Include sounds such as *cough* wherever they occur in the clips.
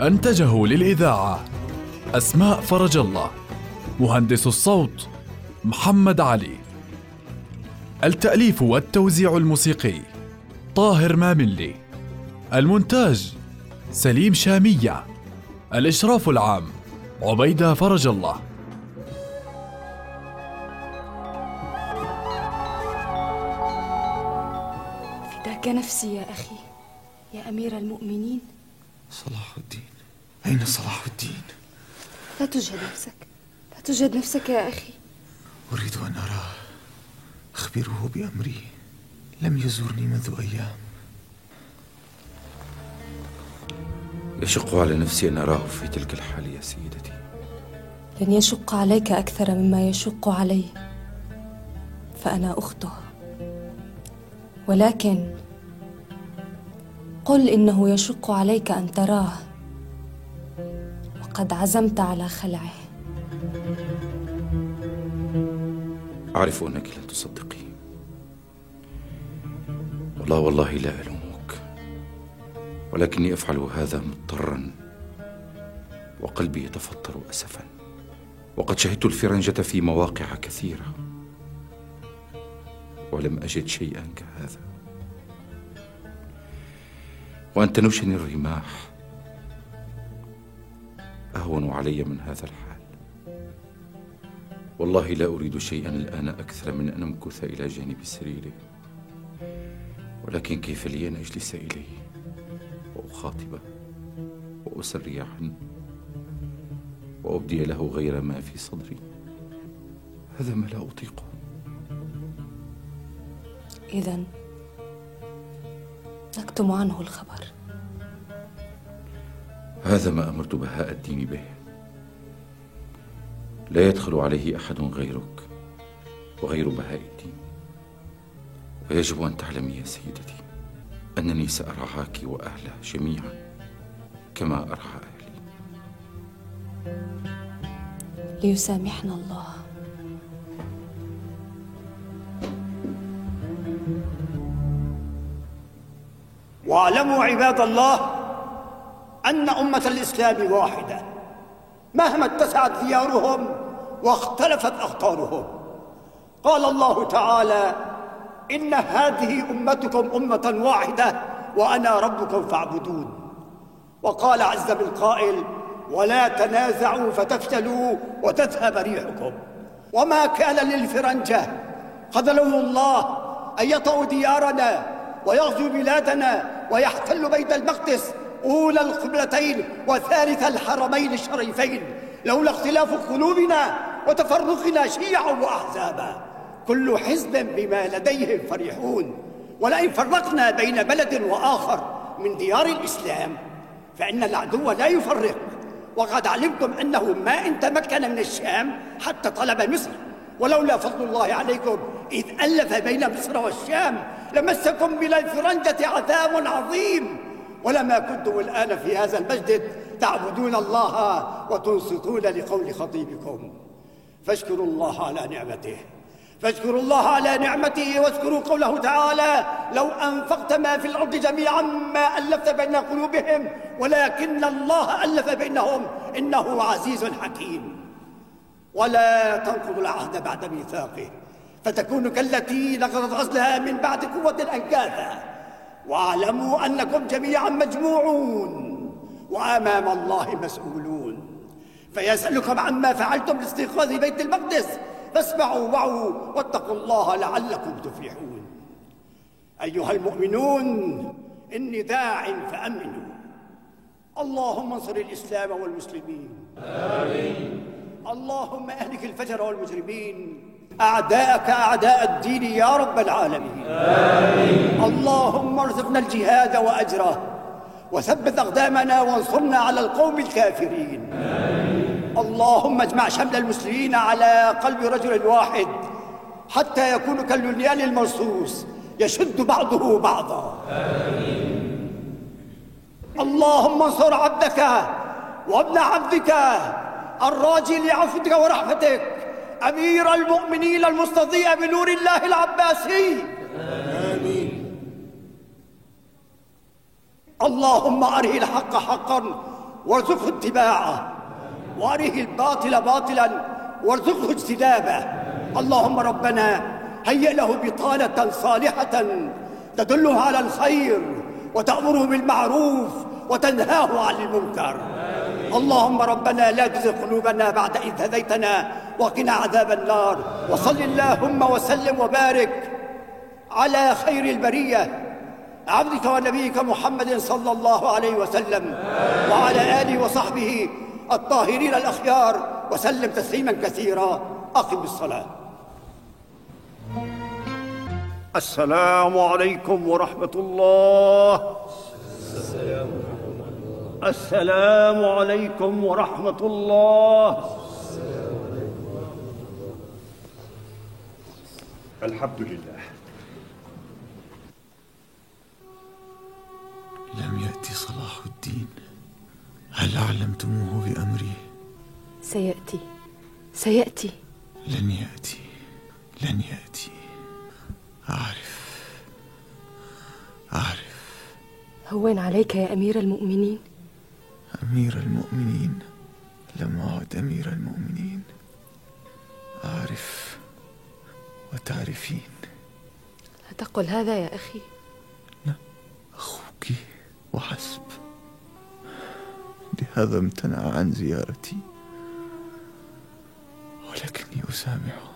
أنتجه للإذاعة أسماء فرج الله مهندس الصوت محمد علي. التأليف والتوزيع الموسيقي طاهر ماملي. المونتاج سليم شامية. الإشراف العام عبيدة فرج الله. فداك نفسي يا أخي يا أمير المؤمنين. صلاح الدين. أين صلاح الدين؟ لا تجهد نفسك. لا تجهد نفسك يا أخي. أريد أن أراه أخبره بأمري. لم يزورني منذ أيام. يشق على نفسي أن أراه في تلك الحال يا سيدتي. لن يشق عليك أكثر مما يشق علي. فأنا أخته. ولكن قل إنه يشق عليك أن تراه. وقد عزمت على خلعه. أعرف أنك لن تصدقي. والله والله لا ألومك. ولكني أفعل هذا مضطرا. وقلبي يتفطر أسفا. وقد شهدت الفرنجة في مواقع كثيرة. ولم أجد شيئا كهذا. وأن تنوشني الرماح. أهون علي من هذا الحال. والله لا أريد شيئا الآن أكثر من أن أمكث إلى جانب سريره ولكن كيف لي أن أجلس إليه؟ وأخاطبه وأسري عنه وأبدي له غير ما في صدري. هذا ما لا أطيقه. إذا نكتم عنه الخبر. هذا ما أمرت بهاء الدين به. لا يدخل عليه أحد غيرك وغير بهاء الدين. ويجب أن تعلمي يا سيدتي أنني سأرعاك وأهله جميعا كما أرعى أهلي. ليسامحنا الله. واعلموا عباد الله أن أمة الإسلام واحدة. مهما اتسعت ديارهم واختلفت أخطارهم قال الله تعالى إن هذه أمتكم أمة واحدة وأنا ربكم فاعبدون. وقال عز من قائل ولا تنازعوا فتفشلوا وتذهب ريحكم. وما كان للفرنجة خذلهم الله أن يطأوا ديارنا ويغزو بلادنا ويحتل بيت المقدس أولى القبلتين وثالث الحرمين الشريفين لولا اختلاف قلوبنا وتفرقنا شيعا وأحزابا. كل حزب بما لديهم فرحون ولئن فرقنا بين بلد وآخر من ديار الإسلام فإن العدو لا يفرق. وقد علمتم أنه ما إن تمكن من الشام حتى طلب مصر ولولا فضل الله عليكم إذ ألف بين مصر والشام. لمسكم بلا الفرنجة عذاب عظيم. ولما كنتم الآن في هذا المسجد تعبدون الله وتنصتون لقول خطيبكم. فاشكروا الله على نعمته. فاشكروا الله على نعمته واذكروا قوله تعالى لو أنفقت ما في الأرض جميعا ما ألفت بين قلوبهم ولكن الله ألف بينهم. إنه عزيز حكيم. ولا تنقضوا العهد بعد ميثاقه. فتكونوا كالتي نقضت غزلها من بعد قوة أنكاثا واعلموا أنكم جميعا مجموعون وأمام الله مسؤولون. فيسألكم عما فعلتم لاستيقاظ بيت المقدس. فاسمعوا وعوا واتقوا الله لعلكم تفلحون. أيها المؤمنون إني داع فأمنوا. اللهم انصر الإسلام والمسلمين. آمين. اللهم أهلك الفجر والمجرمين. أعداءك أعداء الدين يا رب العالمين آمين اللهم ارزقنا الجهاد وأجره وثبت أقدامنا وانصرنا على القوم الكافرين آمين. اللهم اجمع شمل المسلمين على قلب رجل واحد حتى يكون كالبنيان المرصوص يشد بعضه بعضا آمين. اللهم انصر عبدك وابن عبدك الراجي لعفوك ورحمتك أمير المؤمنين المستضيء بنور الله العباسي. آمين اللهم أره الحق حقا وارزقه اتباعه. وأره الباطل باطلا وارزقه اجتنابه. اللهم ربنا هيئ له بطانة صالحة تدله على الخير وتأمره بالمعروف وتنهاه عن المنكر. اللهم ربنا لا تزغ قلوبنا بعد إذ هديتنا وقنا عذاب النار. وصل اللهم وسلم وبارك على خير البرية عبدك ونبيك محمد صلى الله عليه وسلم وعلى آله وصحبه الطاهرين الأخيار. وسلم تسليما كثيرا. أقم الصلاة. السلام عليكم ورحمة الله. السلام عليكم ورحمة الله. الحمد لله. لم يأتي صلاح الدين. هل أعلمتموه بأمري؟ سيأتي. سيأتي. لن يأتي. لن يأتي. أعرف. أعرف. هون عليك يا أمير المؤمنين. أمير المؤمنين. لم أعد أمير المؤمنين. أعرف وتعرفين. لا تقل هذا يا أخي؟ لا أخوك وحسب. لهذا امتنع عن زيارتي. ولكني أسامحه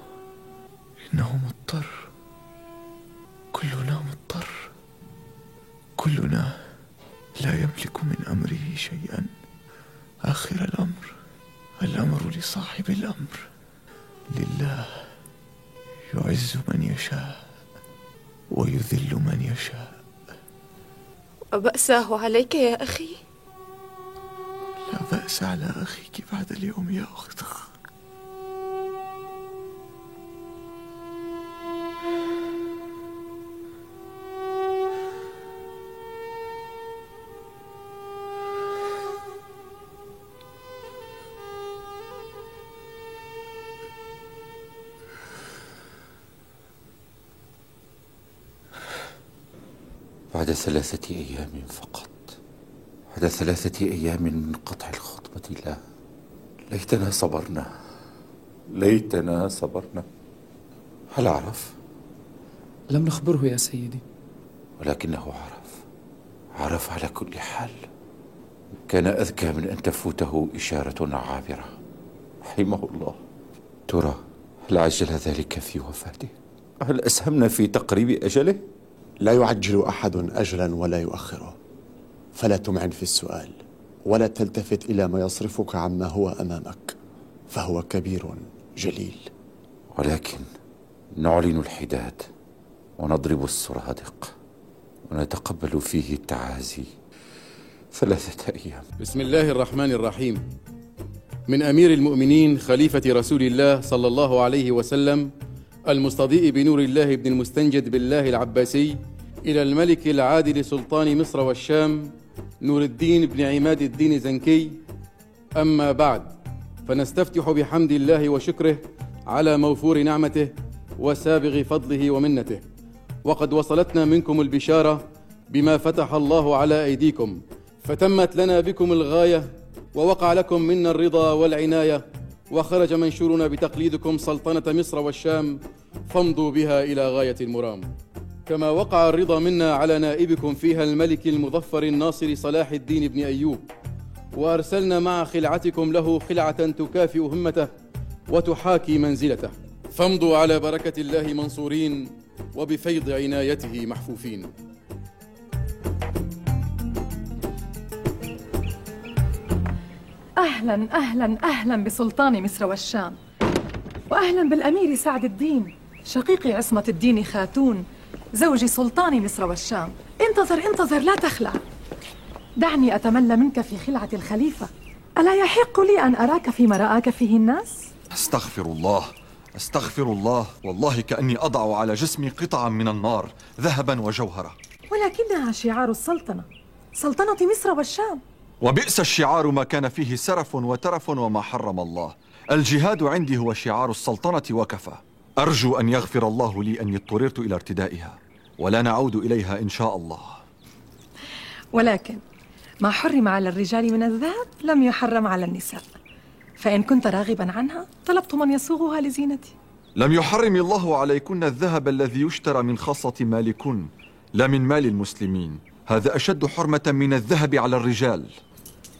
إنه مضطر. كلنا مضطر. كلنا لا يملك من أمره شيئا. آخر الأمر الأمر لصاحب الأمر. لله يعز من يشاء ويذل من يشاء. أبأساه عليك يا أخي؟ لا بأس على أخيك بعد اليوم يا أخت ثلاثة أيام فقط. بعد ثلاثة أيام من قطع الخطبة لا. ليتنا صبرنا. ليتنا صبرنا. هل عرف؟ لم نخبره يا سيدي. ولكنه عرف. عرف على كل حال. كان أذكى من أن تفوته إشارة عابرة. رحمه الله. ترى هل عجل ذلك في وفاته؟ هل أسهمنا في تقريب أجله؟ لا يعجل أحد اجلا ولا يؤخره. فلا تمعن في السؤال ولا تلتفت إلى ما يصرفك عما هو أمامك فهو كبير جليل. ولكن نعلن الحداد ونضرب السرادق ونتقبل فيه التعازي ثلاثة أيام. بسم الله الرحمن الرحيم. من أمير المؤمنين خليفة رسول الله صلى الله عليه وسلم المستضيء بنور الله بن المستنجد بالله العباسي إلى الملك العادل سلطان مصر والشام نور الدين بن عماد الدين زنكي. أما بعد فنستفتح بحمد الله وشكره على موفور نعمته وسابغ فضله ومنته. وقد وصلتنا منكم البشارة بما فتح الله على أيديكم فتمت لنا بكم الغاية ووقع لكم منا الرضا والعناية. وخرج منشورنا بتقليدكم سلطنة مصر والشام فامضوا بها إلى غاية المرام. كما وقع الرضا منا على نائبكم فيها الملك المظفر الناصر صلاح الدين بن أيوب. وأرسلنا مع خلعتكم له خلعة تكافئ همته وتحاكي منزلته. فامضوا على بركة الله منصورين وبفيض عنايته محفوفين. أهلا أهلا أهلا بسلطان مصر والشام. وأهلا بالأمير سعد الدين شقيقي عصمة الدين خاتون زوج سلطان مصر والشام. انتظر انتظر لا تخلع. دعني أتملى منك في خلعة الخليفة. ألا يحق لي أن أراك فيما رآك فيه الناس؟ أستغفر الله أستغفر الله. والله كأني أضع على جسمي قطعا من النار ذهبا وجوهرا. ولكنها شعار السلطنة سلطنة مصر والشام. وبئس الشعار ما كان فيه سرف وترف وما حرم الله. الجهاد عندي هو شعار السلطنة وكفى. أرجو أن يغفر الله لي أني اضطررت إلى ارتدائها ولا نعود إليها إن شاء الله. ولكن ما حرم على الرجال من الذهب لم يحرم على النساء. فإن كنت راغبا عنها طلبت من يصوغها لزينتي. لم يحرم الله عليكن الذهب الذي يشترى من خاصة مالكن لا من مال المسلمين. هذا أشد حرمة من الذهب على الرجال.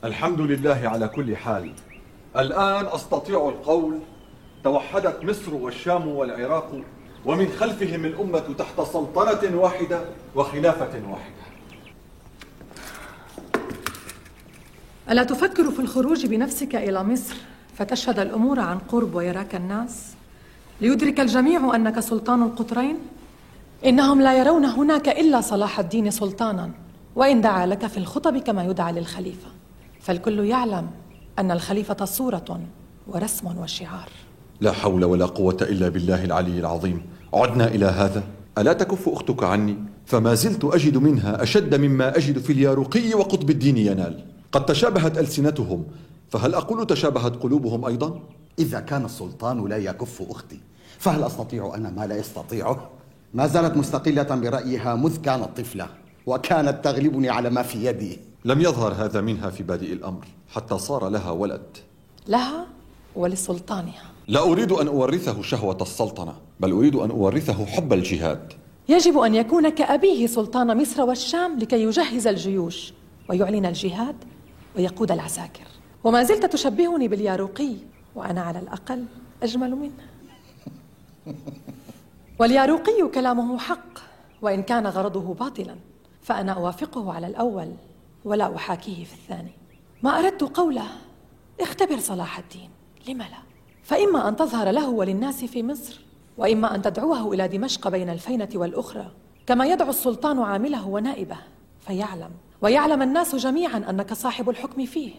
الحمد لله على كل حال. الآن أستطيع القول توحدت مصر والشام والعراق ومن خلفهم الأمة تحت سلطنة واحدة وخلافة واحدة. ألا تفكر في الخروج بنفسك إلى مصر فتشهد الأمور عن قرب ويراك الناس؟ ليدرك الجميع أنك سلطان القطرين؟ إنهم لا يرون هناك إلا صلاح الدين سلطانا وإن دعا لك في الخطب كما يدعى للخليفة. فالكل يعلم أن الخليفة صورة ورسم وشعار. لا حول ولا قوة إلا بالله العلي العظيم. عدنا إلى هذا. ألا تكف أختك عني؟ فما زلت أجد منها أشد مما أجد في اليارقي وقطب الدين ينال. قد تشابهت ألسنتهم. فهل أقول تشابهت قلوبهم أيضا؟ إذا كان السلطان لا يكف أختي فهل أستطيع أنا ما لا يستطيعه؟ ما زالت مستقلة برأيها مذ كانت طفلة وكانت تغلبني على ما في يدي. لم يظهر هذا منها في بادئ الأمر حتى صار لها ولد. لها ولسلطانها. لا أريد أن أورثه شهوة السلطنة بل أريد أن أورثه حب الجهاد. يجب أن يكون كأبيه سلطان مصر والشام لكي يجهز الجيوش ويعلن الجهاد ويقود العساكر. وما زلت تشبهني بالياروقي وأنا على الأقل أجمل منه. *laughs* والياروقي كلامه حق وإن كان غرضه باطلا فأنا أوافقه على الأول ولا أحاكيه في الثاني. ما أردت قوله اختبر صلاح الدين. لم لا؟ فإما أن تظهر له وللناس في مصر وإما أن تدعوه إلى دمشق بين الفينة والأخرى. كما يدعو السلطان عامله ونائبه فيعلم. ويعلم الناس جميعا أنك صاحب الحكم فيه.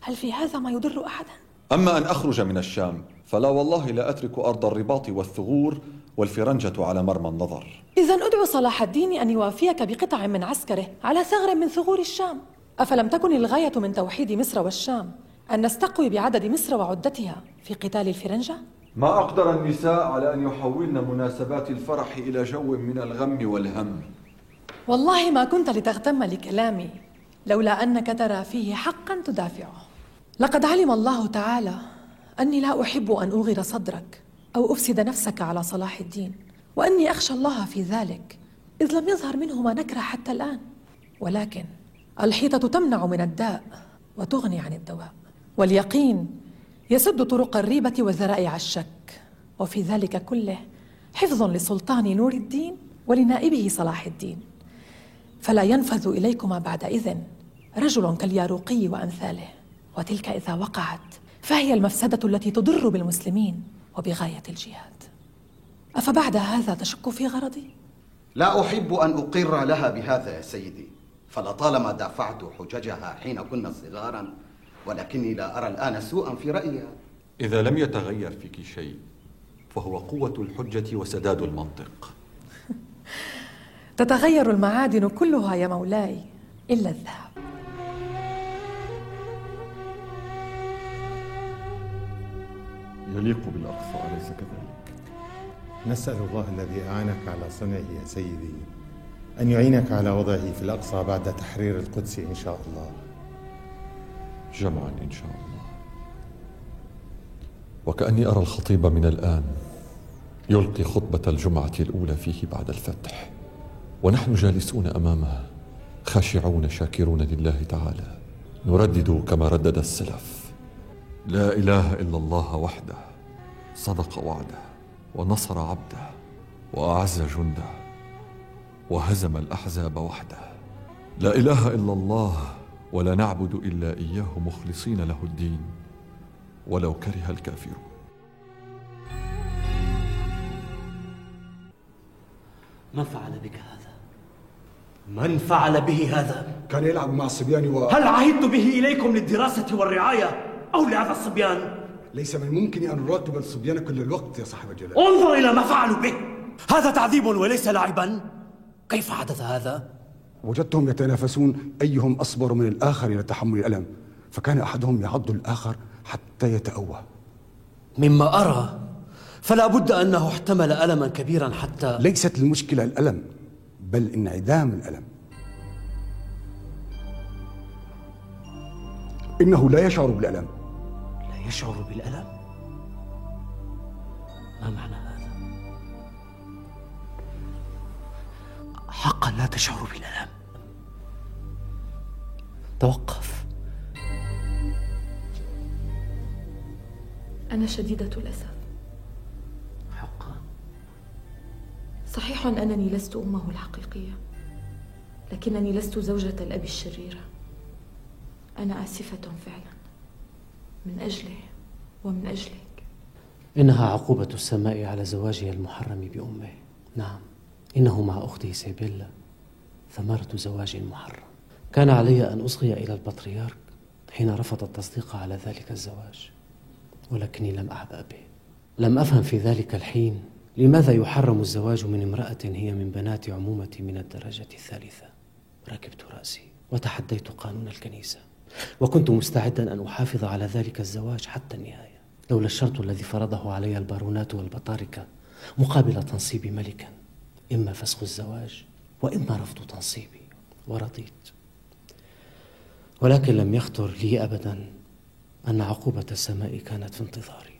هل في هذا ما يضر أحدا؟ أما أن أخرج من الشام فلا والله لا أترك أرض الرباط والثغور والفرنجة على مرمى النظر. إذا أدعو صلاح الدين أن يوافيك بقطع من عسكره على ثغر من ثغور الشام. أفلم تكن الغاية من توحيد مصر والشام أن نستقوي بعدد مصر وعدتها في قتال الفرنجة؟ ما أقدر النساء على أن يحولن مناسبات الفرح إلى جو من الغم والهم. والله ما كنت لتغتم لكلامي لولا أنك ترى فيه حقا تدافعه. لقد علم الله تعالى أني لا أحب أن أوغر صدرك. أو أفسد نفسك على صلاح الدين وأني أخشى الله في ذلك إذ لم يظهر منه ما نكرة حتى الآن. ولكن الحيطة تمنع من الداء وتغني عن الدواء واليقين يسد طرق الريبة وذرائع الشك. وفي ذلك كله حفظ لسلطان نور الدين ولنائبه صلاح الدين. فلا ينفذ إليكما بعد إذن رجل كالياروقي وأمثاله. وتلك إذا وقعت فهي المفسدة التي تضر بالمسلمين. وبغاية الجهاد. أفبعد هذا تشك في غرضي؟ لا أحب أن أقر لها بهذا يا سيدي فلطالما دافعت حججها حين كنا صغارا ولكني لا أرى الآن سوءا في رأيها. إذا لم يتغير فيك شيء فهو قوة الحجة وسداد المنطق. *laughs* تتغير المعادن كلها يا مولاي إلا الذهب يليق بالأقصى أليس كذلك؟ نسأل الله الذي أعانك على صنعه يا سيدي أن يعينك على وضعه في الأقصى بعد تحرير القدس إن شاء الله. جمعا إن شاء الله. وكأني أرى الخطيب من الآن يلقي خطبة الجمعة الأولى فيه بعد الفتح ونحن جالسون أمامه خاشعون شاكرون لله تعالى. نردد كما ردد السلف. لا إله إلا الله وحده صدق وعده ونصر عبده وأعز جنده وهزم الأحزاب وحده لا إله إلا الله ولا نعبد إلا إياه مخلصين له الدين ولو كره الكافرون من فعل بك هذا؟ من فعل به هذا؟ كان يلعب مع الصبيان و... هل عهدت به إليكم للدراسة والرعاية أو لهذا الصبيان؟ ليس من الممكن أن نراتب الصبيان كل الوقت يا صاحب الجلال. انظر إلى ما فعلوا به. هذا تعذيب وليس لعبا كيف حدث هذا؟ وجدتهم يتنافسون. أيهم أصبر من الآخر إلى تحمل الألم؟ فكان أحدهم يعض الآخر حتى يتأوه. مما أرى فلا بد أنه احتمل ألما كبيرا حتى ليست المشكلة الألم بل انعدام الألم. إنه لا يشعر بالألم. يشعر بالألم؟ ما معنى هذا؟ حقا لا تشعر بالألم. توقف. أنا شديدة الأسف. حقا. صحيح أنني لست أمه الحقيقية لكنني لست زوجة الأب الشريرة أنا آسفة فعلا. من أجله ومن أجلك. إنها عقوبة السماء على زواجها المحرم بأمه. نعم إنه مع أخته سيبيلا ثمرة زواج محرم. كان علي أن أصغي إلى البطريرك حين رفض التصديق على ذلك الزواج ولكني لم أعبأ به. لم أفهم في ذلك الحين لماذا يحرم الزواج من امرأة هي من بنات عمومتي من الدرجة الثالثة. ركبت رأسي وتحديت قانون الكنيسة. وكنت مستعدا أن أحافظ على ذلك الزواج حتى النهاية لولا الشرط الذي فرضه علي البارونات والبطاركة مقابل تنصيبي ملكا إما فسخ الزواج وإما رفض تنصيبي ورضيت. ولكن لم يخطر لي أبدا أن عقوبة السماء كانت في انتظاري.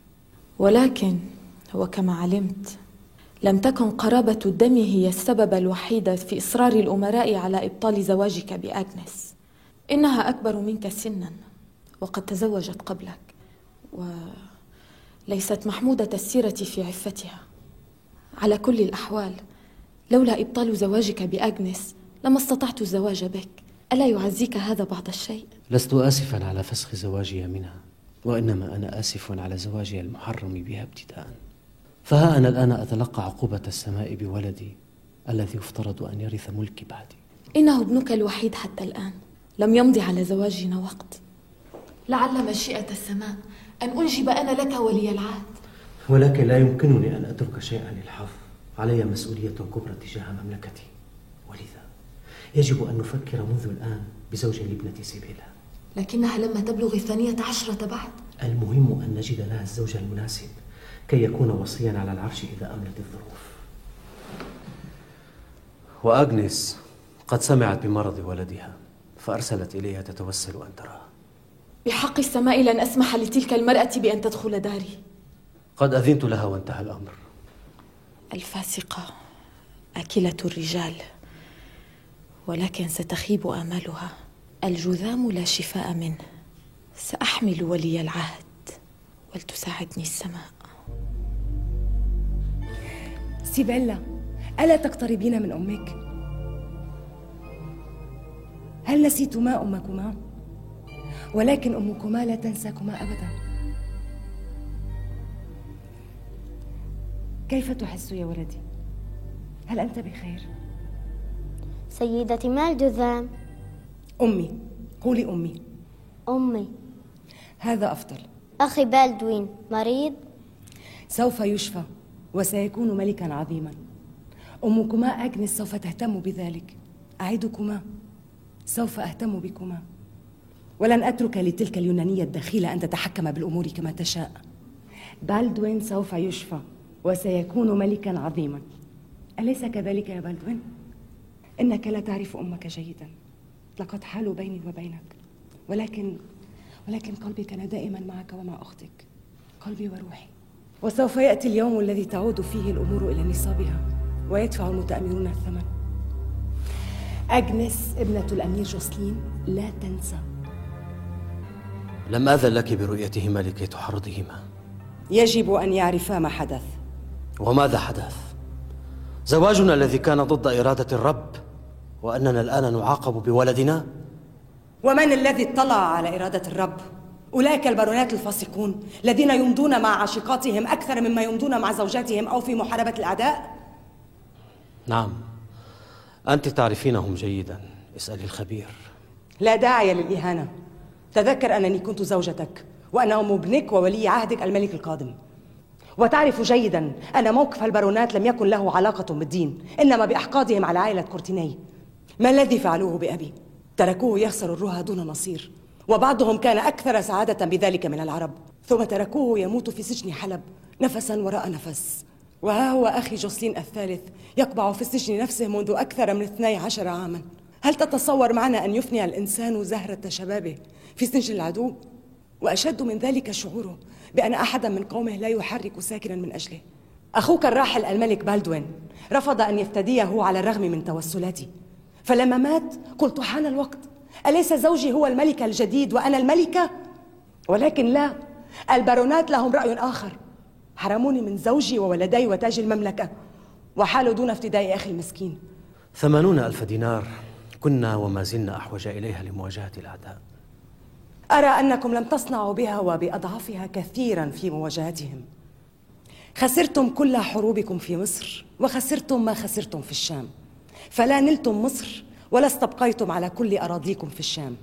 ولكن وكما علمت لم تكن قرابة الدم هي السبب الوحيد في إصرار الأمراء على إبطال زواجك بأغنس إنها أكبر منك سنا وقد تزوجت قبلك وليست محمودة السيرة في عفتها. على كل الأحوال لولا إبطال زواجك بأغنس لما استطعت الزواج بك. ألا يعزيك هذا بعض الشيء؟ لست آسفا على فسخ زواجي منها وإنما أنا آسف على زواجي المحرم بها ابتداء. فها أنا الآن أتلقى عقوبة السماء بولدي الذي يفترض أن يرث ملكي بعدي. إنه ابنك الوحيد حتى الآن. لم يمضي على زواجنا وقت. لعل مشيئة السماء أن أنجب أنا لك ولي العهد. ولكن لا يمكنني أن أترك شيئا للحظ. علي مسؤولية كبرى تجاه مملكتي. ولذا يجب أن نفكر منذ الآن بزوج لابنة سيبيلا. لكنها لما تبلغ الثانية عشرة بعد. المهم أن نجد لها الزوج المناسب كي يكون وصيا على العرش إذا أملت الظروف. وأغنيس قد سمعت بمرض ولدها. فأرسلت إليها تتوسل أن تراه بحق السماء لن أسمح لتلك المرأة بأن تدخل داري. قد أذنت لها وانتهى الأمر. الفاسقة أكلة الرجال ولكن ستخيب آمالها. الجذام لا شفاء منه. سأحمل ولي العهد ولتساعدني السماء. سيبيلا ألا تقتربين من أمك؟ هل نسيتما أمكما؟ ولكن أمكما لا تنساكما أبدا كيف تحس يا ولدي؟ هل أنت بخير؟ سيدتي ما الجذام؟ أمي قولي أمي أمي هذا أفضل أخي بالدوين مريض؟ سوف يشفى وسيكون ملكا عظيما أمكما أجنس سوف تهتم بذلك أعدكما سوف أهتم بكما. ولن أترك لتلك اليونانية الدخيلة أن تتحكم بالأمور كما تشاء. بالدوين سوف يشفى وسيكون ملكا عظيما. أليس كذلك يا بالدوين؟ إنك لا تعرف أمك جيدا. لقد حالوا بيني وبينك. ولكن ولكن قلبي كان دائما معك ومع أختك. قلبي وروحي. وسوف يأتي اليوم الذي تعود فيه الأمور إلى نصابها ويدفع المتأمرون الثمن. أجنس ابنة الأمير جوسلين لا تنسى لم أذن لك برؤيتهما لكي تحرضهما يجب أن يعرفا ما حدث وماذا حدث؟ زواجنا الذي كان ضد إرادة الرب وأننا الآن نعاقب بولدنا؟ ومن الذي اطلع على إرادة الرب؟ أولئك البارونات الفاسقون الذين يمضون مع عاشقاتهم أكثر مما يمضون مع زوجاتهم أو في محاربة الأعداء؟ نعم أنت تعرفينهم جيدا. اسألي الخبير. لا داعي للإهانة. تذكر أنني كنت زوجتك وأنا أم ابنك وولي عهدك الملك القادم. وتعرف جيدا أن موقف البارونات لم يكن له علاقة بالدين إنما بأحقادهم على عائلة كورتيني. ما الذي فعلوه بأبي؟ تركوه يخسر الرها دون نصير وبعضهم كان أكثر سعادة بذلك من العرب. ثم تركوه يموت في سجن حلب نفسا وراء نفس. وها هو أخي جوسلين الثالث يقبع في السجن نفسه منذ أكثر من 12 عاما هل تتصور معنا أن يفني الإنسان زهرة شبابه في سجن العدو؟ وأشد من ذلك شعوره بأن أحدا من قومه لا يحرك ساكنا من أجله أخوك الراحل الملك بالدوين رفض أن يفتديه على الرغم من توسلاتي فلما مات قلت حان الوقت أليس زوجي هو الملك الجديد وأنا الملكة؟ ولكن لا البارونات لهم رأي آخر حرموني من زوجي وولدي وتاج المملكة وحالوا دون افتداء أخي المسكين. ثمانون ألف دينار كنا وما زلنا أحوج إليها لمواجهة الأعداء. أرى أنكم لم تصنعوا بها وبأضعافها كثيرا في مواجهتهم. خسرتم كل حروبكم في مصر وخسرتم ما خسرتم في الشام. فلا نلتم مصر ولا استبقيتم على كل أراضيكم في الشام.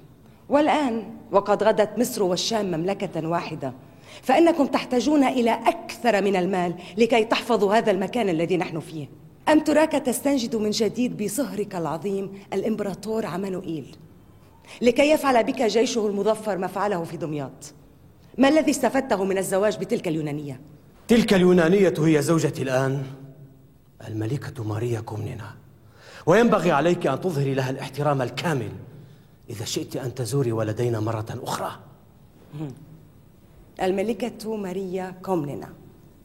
والآن وقد غدت مصر والشام مملكة واحدة فإنكم تحتاجون إلى أكثر من المال لكي تحفظوا هذا المكان الذي نحن فيه. أم تراك تستنجد من جديد بصهرك العظيم الإمبراطور عمانوئيل؟ لكي يفعل بك جيشه المظفر ما فعله في دمياط. ما الذي استفدته من الزواج بتلك اليونانية؟ تلك اليونانية هي زوجتي الآن الملكة ماريا كومنينا. وينبغي عليك أن تظهري لها الاحترام الكامل إذا شئت أن تزوري ولدينا مرة أخرى. الملكة ماريا كومنينا.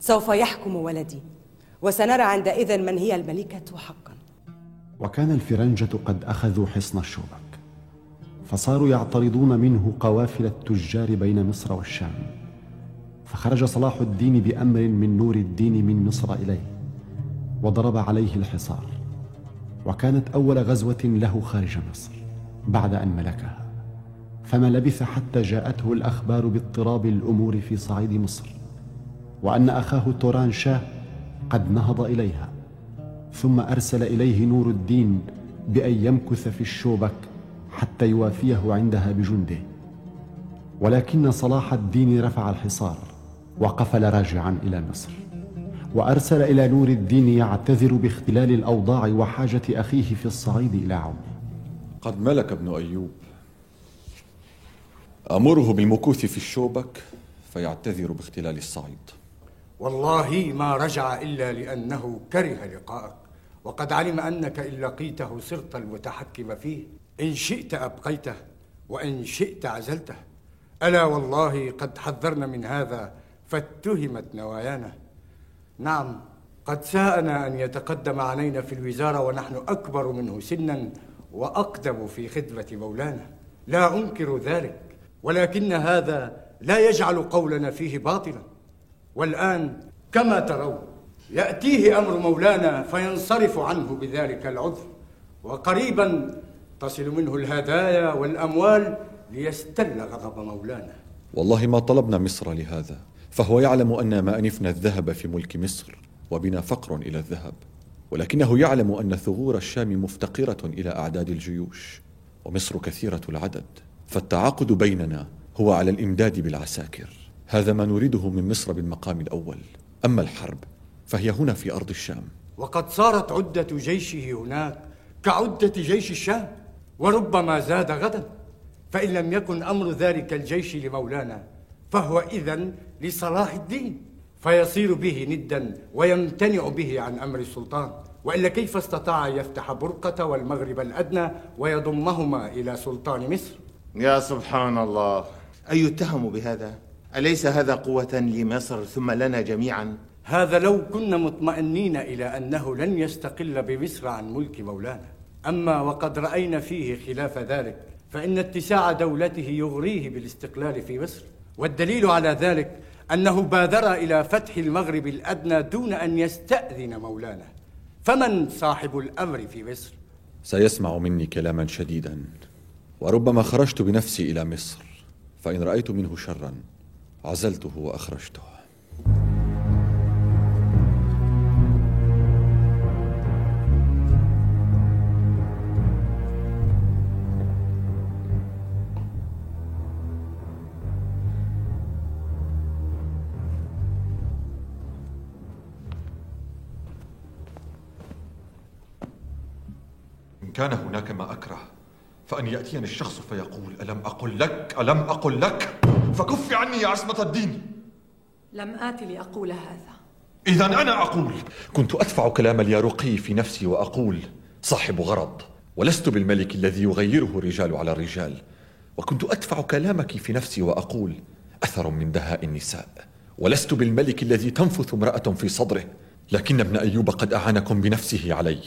سوف يحكم ولدي وسنرى عندئذ من هي الملكة حقا. وكان الفرنجة قد أخذوا حصن الشوبك فصاروا يعترضون منه قوافل التجار بين مصر والشام. فخرج صلاح الدين بأمر من نور الدين من مصر إليه وضرب عليه الحصار. وكانت أول غزوة له خارج مصر بعد أن ملكها. فما لبث حتى جاءته الأخبار باضطراب الأمور في صعيد مصر وأن أخاه توران شاه قد نهض إليها ثم أرسل إليه نور الدين بأن يمكث في الشوبك حتى يوافيه عندها بجنده. ولكن صلاح الدين رفع الحصار وقفل راجعا إلى مصر وأرسل إلى نور الدين يعتذر باختلال الأوضاع وحاجة أخيه في الصعيد إلى عونه قد ملك ابن أيوب أمره بالمكوث في الشوبك فيعتذر باختلال الصعيد. والله ما رجع إلا لأنه كره لقاءك وقد علم أنك إن لقيته صرت المتحكم فيه. إن شئت أبقيته وإن شئت عزلته. ألا والله قد حذرنا من هذا فاتهمت نوايانا. نعم قد ساءنا أن يتقدم علينا في الوزارة ونحن أكبر منه سنا وأقدم في خدمة مولانا. لا أنكر ذلك. ولكن هذا لا يجعل قولنا فيه باطلا. والآن كما ترون يأتيه أمر مولانا فينصرف عنه بذلك العذر. وقريبا تصل منه الهدايا والأموال ليستل غضب مولانا. والله ما طلبنا مصر لهذا فهو يعلم أن ما أنفنا الذهب في ملك مصر وبنا فقر إلى الذهب. ولكنه يعلم أن ثغور الشام مفتقرة إلى أعداد الجيوش ومصر كثيرة العدد. فالتعاقد بيننا هو على الإمداد بالعساكر. هذا ما نريده من مصر بالمقام الأول. أما الحرب فهي هنا في أرض الشام. وقد صارت عدة جيشه هناك كعدة جيش الشام وربما زاد غدا. فإن لم يكن أمر ذلك الجيش لمولانا فهو إذا لصلاح الدين. فيصير به ندا ويمتنع به عن أمر السلطان. وإلا كيف استطاع يفتح برقة والمغرب الأدنى ويضمهما إلى سلطان مصر؟ يا سبحان الله أيتهم بهذا؟ أليس هذا قوة لمصر ثم لنا جميعا؟ هذا لو كنا مطمئنين إلى أنه لن يستقل بمصر عن ملك مولانا أما وقد رأينا فيه خلاف ذلك فإن اتساع دولته يغريه بالاستقلال في مصر والدليل على ذلك أنه بادر إلى فتح المغرب الأدنى دون أن يستأذن مولانا فمن صاحب الأمر في مصر؟ سيسمع مني كلاما شديدا وربما خرجت بنفسي إلى مصر فإن رأيت منه شرا عزلته وأخرجته. كان هناك ما أكره فأن يأتيني الشخص فيقول ألم أقل لك؟ ألم أقل لك؟ فكف عني يا عصمة الدين. لم آت لأقول هذا. إذا أنا أقول كنت أدفع كلام اليارقي في نفسي وأقول صاحب غرض ولست بالملك الذي يغيره الرجال على الرجال. وكنت أدفع كلامك في نفسي وأقول أثر من دهاء النساء. ولست بالملك الذي تنفث امرأة في صدره. لكن ابن أيوب قد أعانكم بنفسه علي.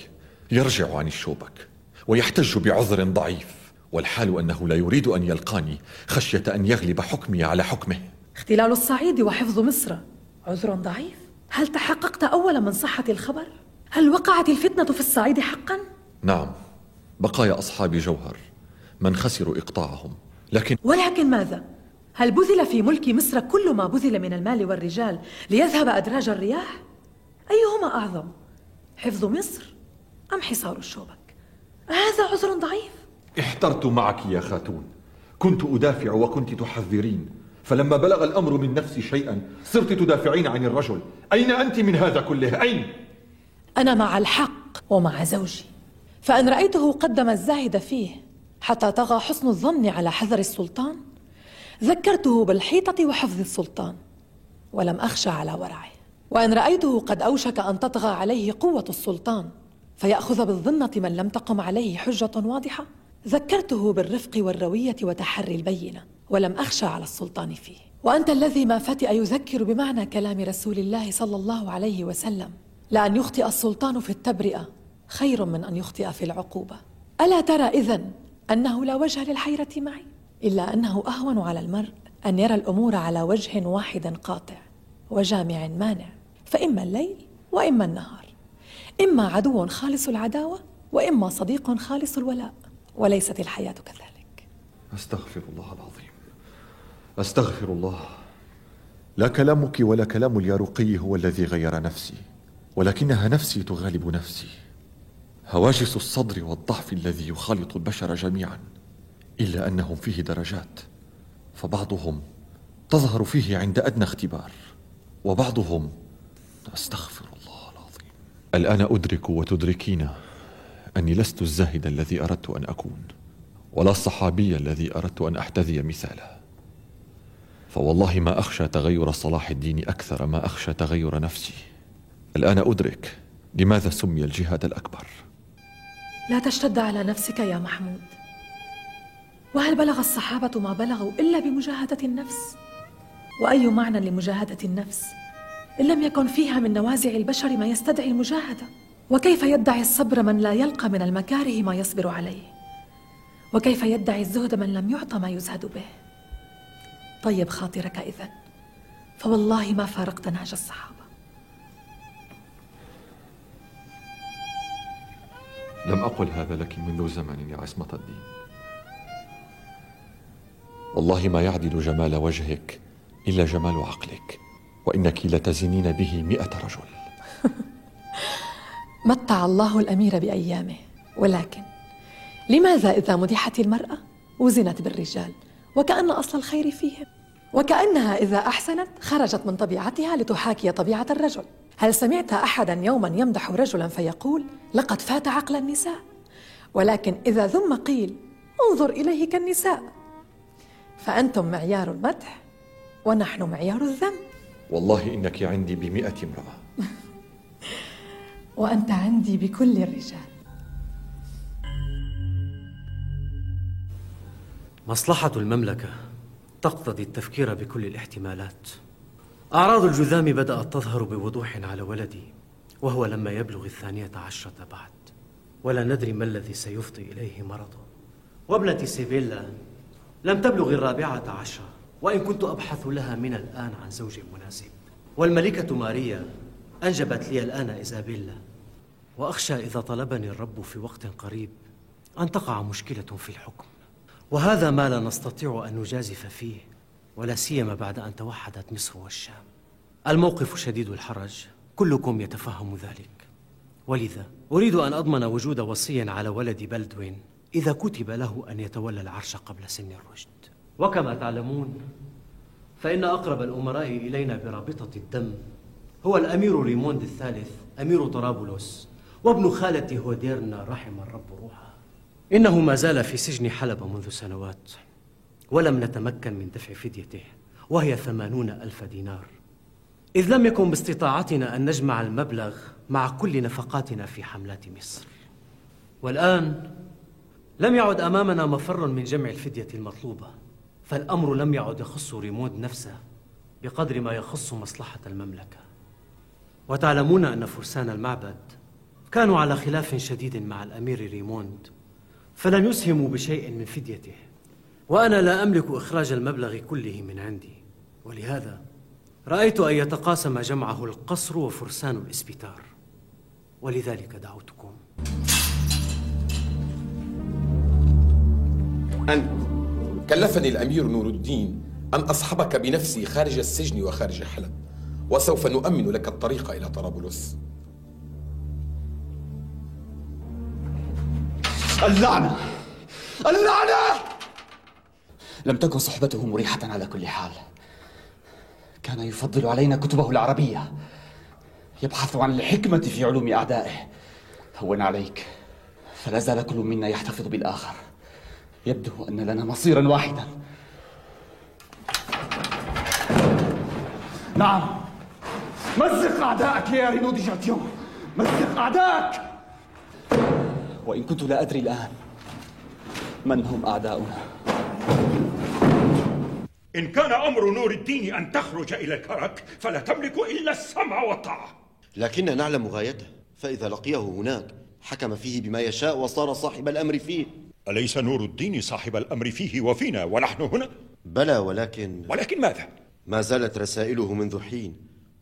يرجع عن الشوبك. ويحتج بعذر ضعيف والحال أنه لا يريد أن يلقاني خشية أن يغلب حكمي على حكمه اختلال الصعيد وحفظ مصر عذر ضعيف هل تحققت أولا من صحة الخبر؟ هل وقعت الفتنة في الصعيد حقا؟ نعم بقايا أصحاب جوهر من خسروا إقطاعهم لكن ولكن ماذا؟ هل بذل في ملك مصر كل ما بذل من المال والرجال ليذهب أدراج الرياح؟ أيهما أعظم؟ حفظ مصر أم حصار الشوبك؟ هذا عذر ضعيف. احترت معك يا خاتون. كنت أدافع وكنت تحذرين. فلما بلغ الأمر من نفسي شيئا صرت تدافعين عن الرجل. أين أنت من هذا كله؟ أين؟ أنا مع الحق ومع زوجي. فأن رأيته قدم الزاهد فيه حتى طغى حسن الظن على حذر السلطان ذكرته بالحيطة وحفظ السلطان ولم أخشى على ورعه. وأن رأيته قد أوشك أن تطغى عليه قوة السلطان فيأخذ بالظنة من لم تقم عليه حجة واضحة. ذكرته بالرفق والروية وتحري البينة ولم أخشى على السلطان فيه. وأنت الذي ما فتئ يذكر بمعنى كلام رسول الله صلى الله عليه وسلم؟ لأن يخطئ السلطان في التبرئة خير من أن يخطئ في العقوبة. ألا ترى إذن أنه لا وجه للحيرة معي؟ إلا أنه أهون على المرء أن يرى الأمور على وجه واحد قاطع وجامع مانع فإما الليل وإما النهار. إما عدو خالص العداوة وإما صديق خالص الولاء وليست الحياة كذلك. أستغفر الله العظيم. أستغفر الله. لا كلامك ولا كلام اليارقي هو الذي غير نفسي ولكنها نفسي تغالب نفسي. هواجس الصدر والضعف الذي يخالط البشر جميعا إلا أنهم فيه درجات. فبعضهم تظهر فيه عند أدنى اختبار وبعضهم أستغفر الآن أدرك وتدركين أني لست الزاهد الذي أردت أن أكون ولا الصحابي الذي أردت أن أحتذي مثاله. فوالله ما أخشى تغير صلاح الدين أكثر ما أخشى تغير نفسي. الآن أدرك لماذا سمي الجهاد الأكبر. لا تشتد على نفسك يا محمود. وهل بلغ الصحابة ما بلغوا إلا بمجاهدة النفس؟ وأي معنى لمجاهدة النفس؟ إن لم يكن فيها من نوازع البشر ما يستدعي المجاهدة؟ وكيف يدعي الصبر من لا يلقى من المكاره ما يصبر عليه؟ وكيف يدعي الزهد من لم يعط ما يزهد به؟ طيب خاطرك إذن فوالله ما فارقت نهج الصحابة لم أقل هذا لك منذ زمن يا عصمة الدين والله ما يعدل جمال وجهك إلا جمال عقلك وإنك لتزنين به مئة رجل. *laughs* متع الله الأمير بأيامه. ولكن لماذا إذا مدحت المرأة وزنت بالرجال؟ وكأن أصل الخير فيهم. وكأنها إذا أحسنت خرجت من طبيعتها لتحاكي طبيعة الرجل. هل سمعت أحدا يوما يمدح رجلا فيقول لقد فات عقل النساء؟ ولكن إذا ذم قيل انظر إليه كالنساء. فأنتم معيار المدح ونحن معيار الذم. والله إنك عندي بمئة امرأة. *laughs* وأنت عندي بكل الرجال. مصلحة المملكة تقتضي التفكير بكل الاحتمالات. أعراض الجذام بدأت تظهر بوضوح على ولدي وهو لما يبلغ الثانية عشرة بعد. ولا ندري ما الذي سيفضي إليه مرضه. وابنتي سيبيلا لم تبلغ الرابعة عشرة. وإن كنت أبحث لها من الآن عن زوج مناسب. والملكة ماريا أنجبت لي الآن إيزابيلا. وأخشى إذا طلبني الرب في وقت قريب أن تقع مشكلة في الحكم. وهذا ما لا نستطيع أن نجازف فيه ولا سيما بعد أن توحدت مصر والشام. الموقف شديد الحرج كلكم يتفهم ذلك. ولذا أريد أن أضمن وجود وصي على ولد بلدوين إذا كتب له أن يتولى العرش قبل سن الرشد. وكما تعلمون فإن أقرب الأمراء إلينا برابطة الدم هو الأمير ريموند الثالث أمير طرابلس وابن خالة هوديرنا رحم الرب روحه إنه ما زال في سجن حلب منذ سنوات ولم نتمكن من دفع فديته وهي ثمانون ألف دينار. إذ لم يكن باستطاعتنا أن نجمع المبلغ مع كل نفقاتنا في حملات مصر. والآن لم يعد أمامنا مفر من جمع الفدية المطلوبة. فالأمر لم يعد يخص ريموند نفسه بقدر ما يخص مصلحة المملكة. وتعلمون أن فرسان المعبد كانوا على خلاف شديد مع الأمير ريموند فلن يسهموا بشيء من فديته. وأنا لا أملك إخراج المبلغ كله من عندي. ولهذا رأيت أن يتقاسم جمعه القصر وفرسان الإسبيتار. ولذلك دعوتكم. أنت. كلفني الأمير نور الدين أن أصحبك بنفسي خارج السجن وخارج حلب وسوف نؤمن لك الطريق إلى طرابلس. اللعنة! اللعنة! لم تكن صحبته مريحة على كل حال. كان يفضل علينا كتبه العربية. يبحث عن الحكمة في علوم أعدائه. هون عليك. فلا زال كل منا يحتفظ بالآخر. يبدو أن لنا مصيرا واحدا. نعم. مزق أعدائك يا رينودي جاتيون. مزق أعدائك وإن كنت لا أدري الآن من هم أعداؤنا. إن كان أمر نور الدين أن تخرج إلى الكرك فلا تملك إلا السمع والطاعة. لكن نعلم غايته فإذا لقيه هناك حكم فيه بما يشاء وصار صاحب الأمر فيه. أليس نور الدين صاحب الأمر فيه وفينا ونحن هنا؟ بلى ولكن ولكن ماذا؟ ما زالت رسائله منذ حين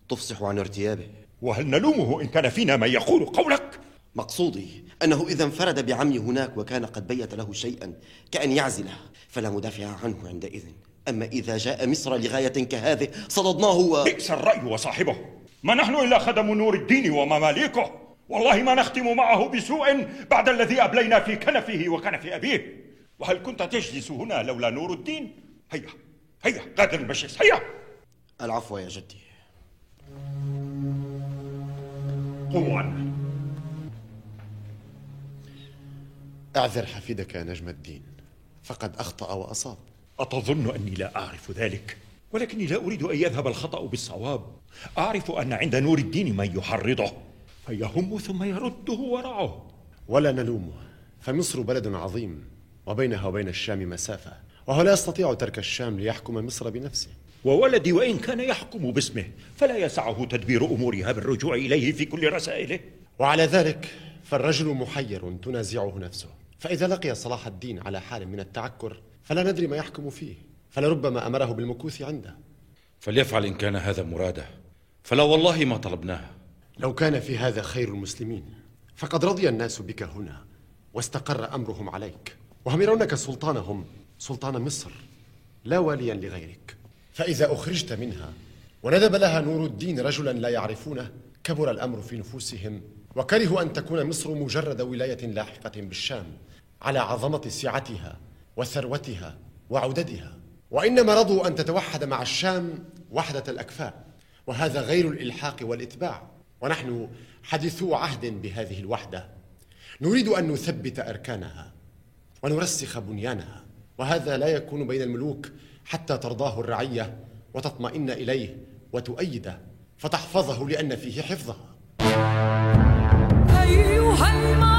تفصح عن ارتيابه وهل نلومه إن كان فينا من يقول قولك؟ مقصودي أنه إذا انفرد بعمي هناك وكان قد بيت له شيئا كأن يعزله فلا مدافع عنه عندئذ أما إذا جاء مصر لغاية كهذه صددناه و... بئس الرأي وصاحبه ما نحن إلا خدم نور الدين ومماليكه والله ما نختم معه بسوء بعد الذي أبلينا في كنفه وكنف أبيه. وهل كنت تجلس هنا لولا نور الدين؟ هيا هيا غادر المجلس هيا. العفو يا جدي. قوموا عنا اعذر حفيدك يا نجم الدين. فقد أخطأ وأصاب. أتظن أني لا أعرف ذلك ولكني لا أريد أن يذهب الخطأ بالصواب. أعرف أن عند نور الدين من يحرضه. فيهم ثم يرده ورعه ولا نلومه فمصر بلد عظيم وبينها وبين الشام مسافة وهو لا يستطيع ترك الشام ليحكم مصر بنفسه. وولدي وإن كان يحكم باسمه فلا يسعه تدبير أمورها بالرجوع إليه في كل رسائله. وعلى ذلك فالرجل محير تنازعه نفسه. فإذا لقي صلاح الدين على حال من التعكر فلا ندري ما يحكم فيه فلربما أمره بالمكوث عنده. فليفعل إن كان هذا مراده. فلا والله ما طلبناه. لو كان في هذا خير المسلمين فقد رضي الناس بك هنا واستقر أمرهم عليك وهم يرونك سلطانهم سلطان مصر لا واليا لغيرك. فإذا أخرجت منها وندب لها نور الدين رجلا لا يعرفونه كبر الأمر في نفوسهم وكرهوا أن تكون مصر مجرد ولاية لاحقة بالشام على عظمة سعتها وثروتها وعددها. وإنما رضوا أن تتوحد مع الشام وحدة الأكفاء وهذا غير الإلحاق والإتباع. ونحن حديثو عهد بهذه الوحدة. نريد أن نثبت أركانها ونرسخ بنيانها وهذا لا يكون بين الملوك حتى ترضاه الرعية وتطمئن إليه وتؤيده فتحفظه لأن فيه حفظها. أيها المرء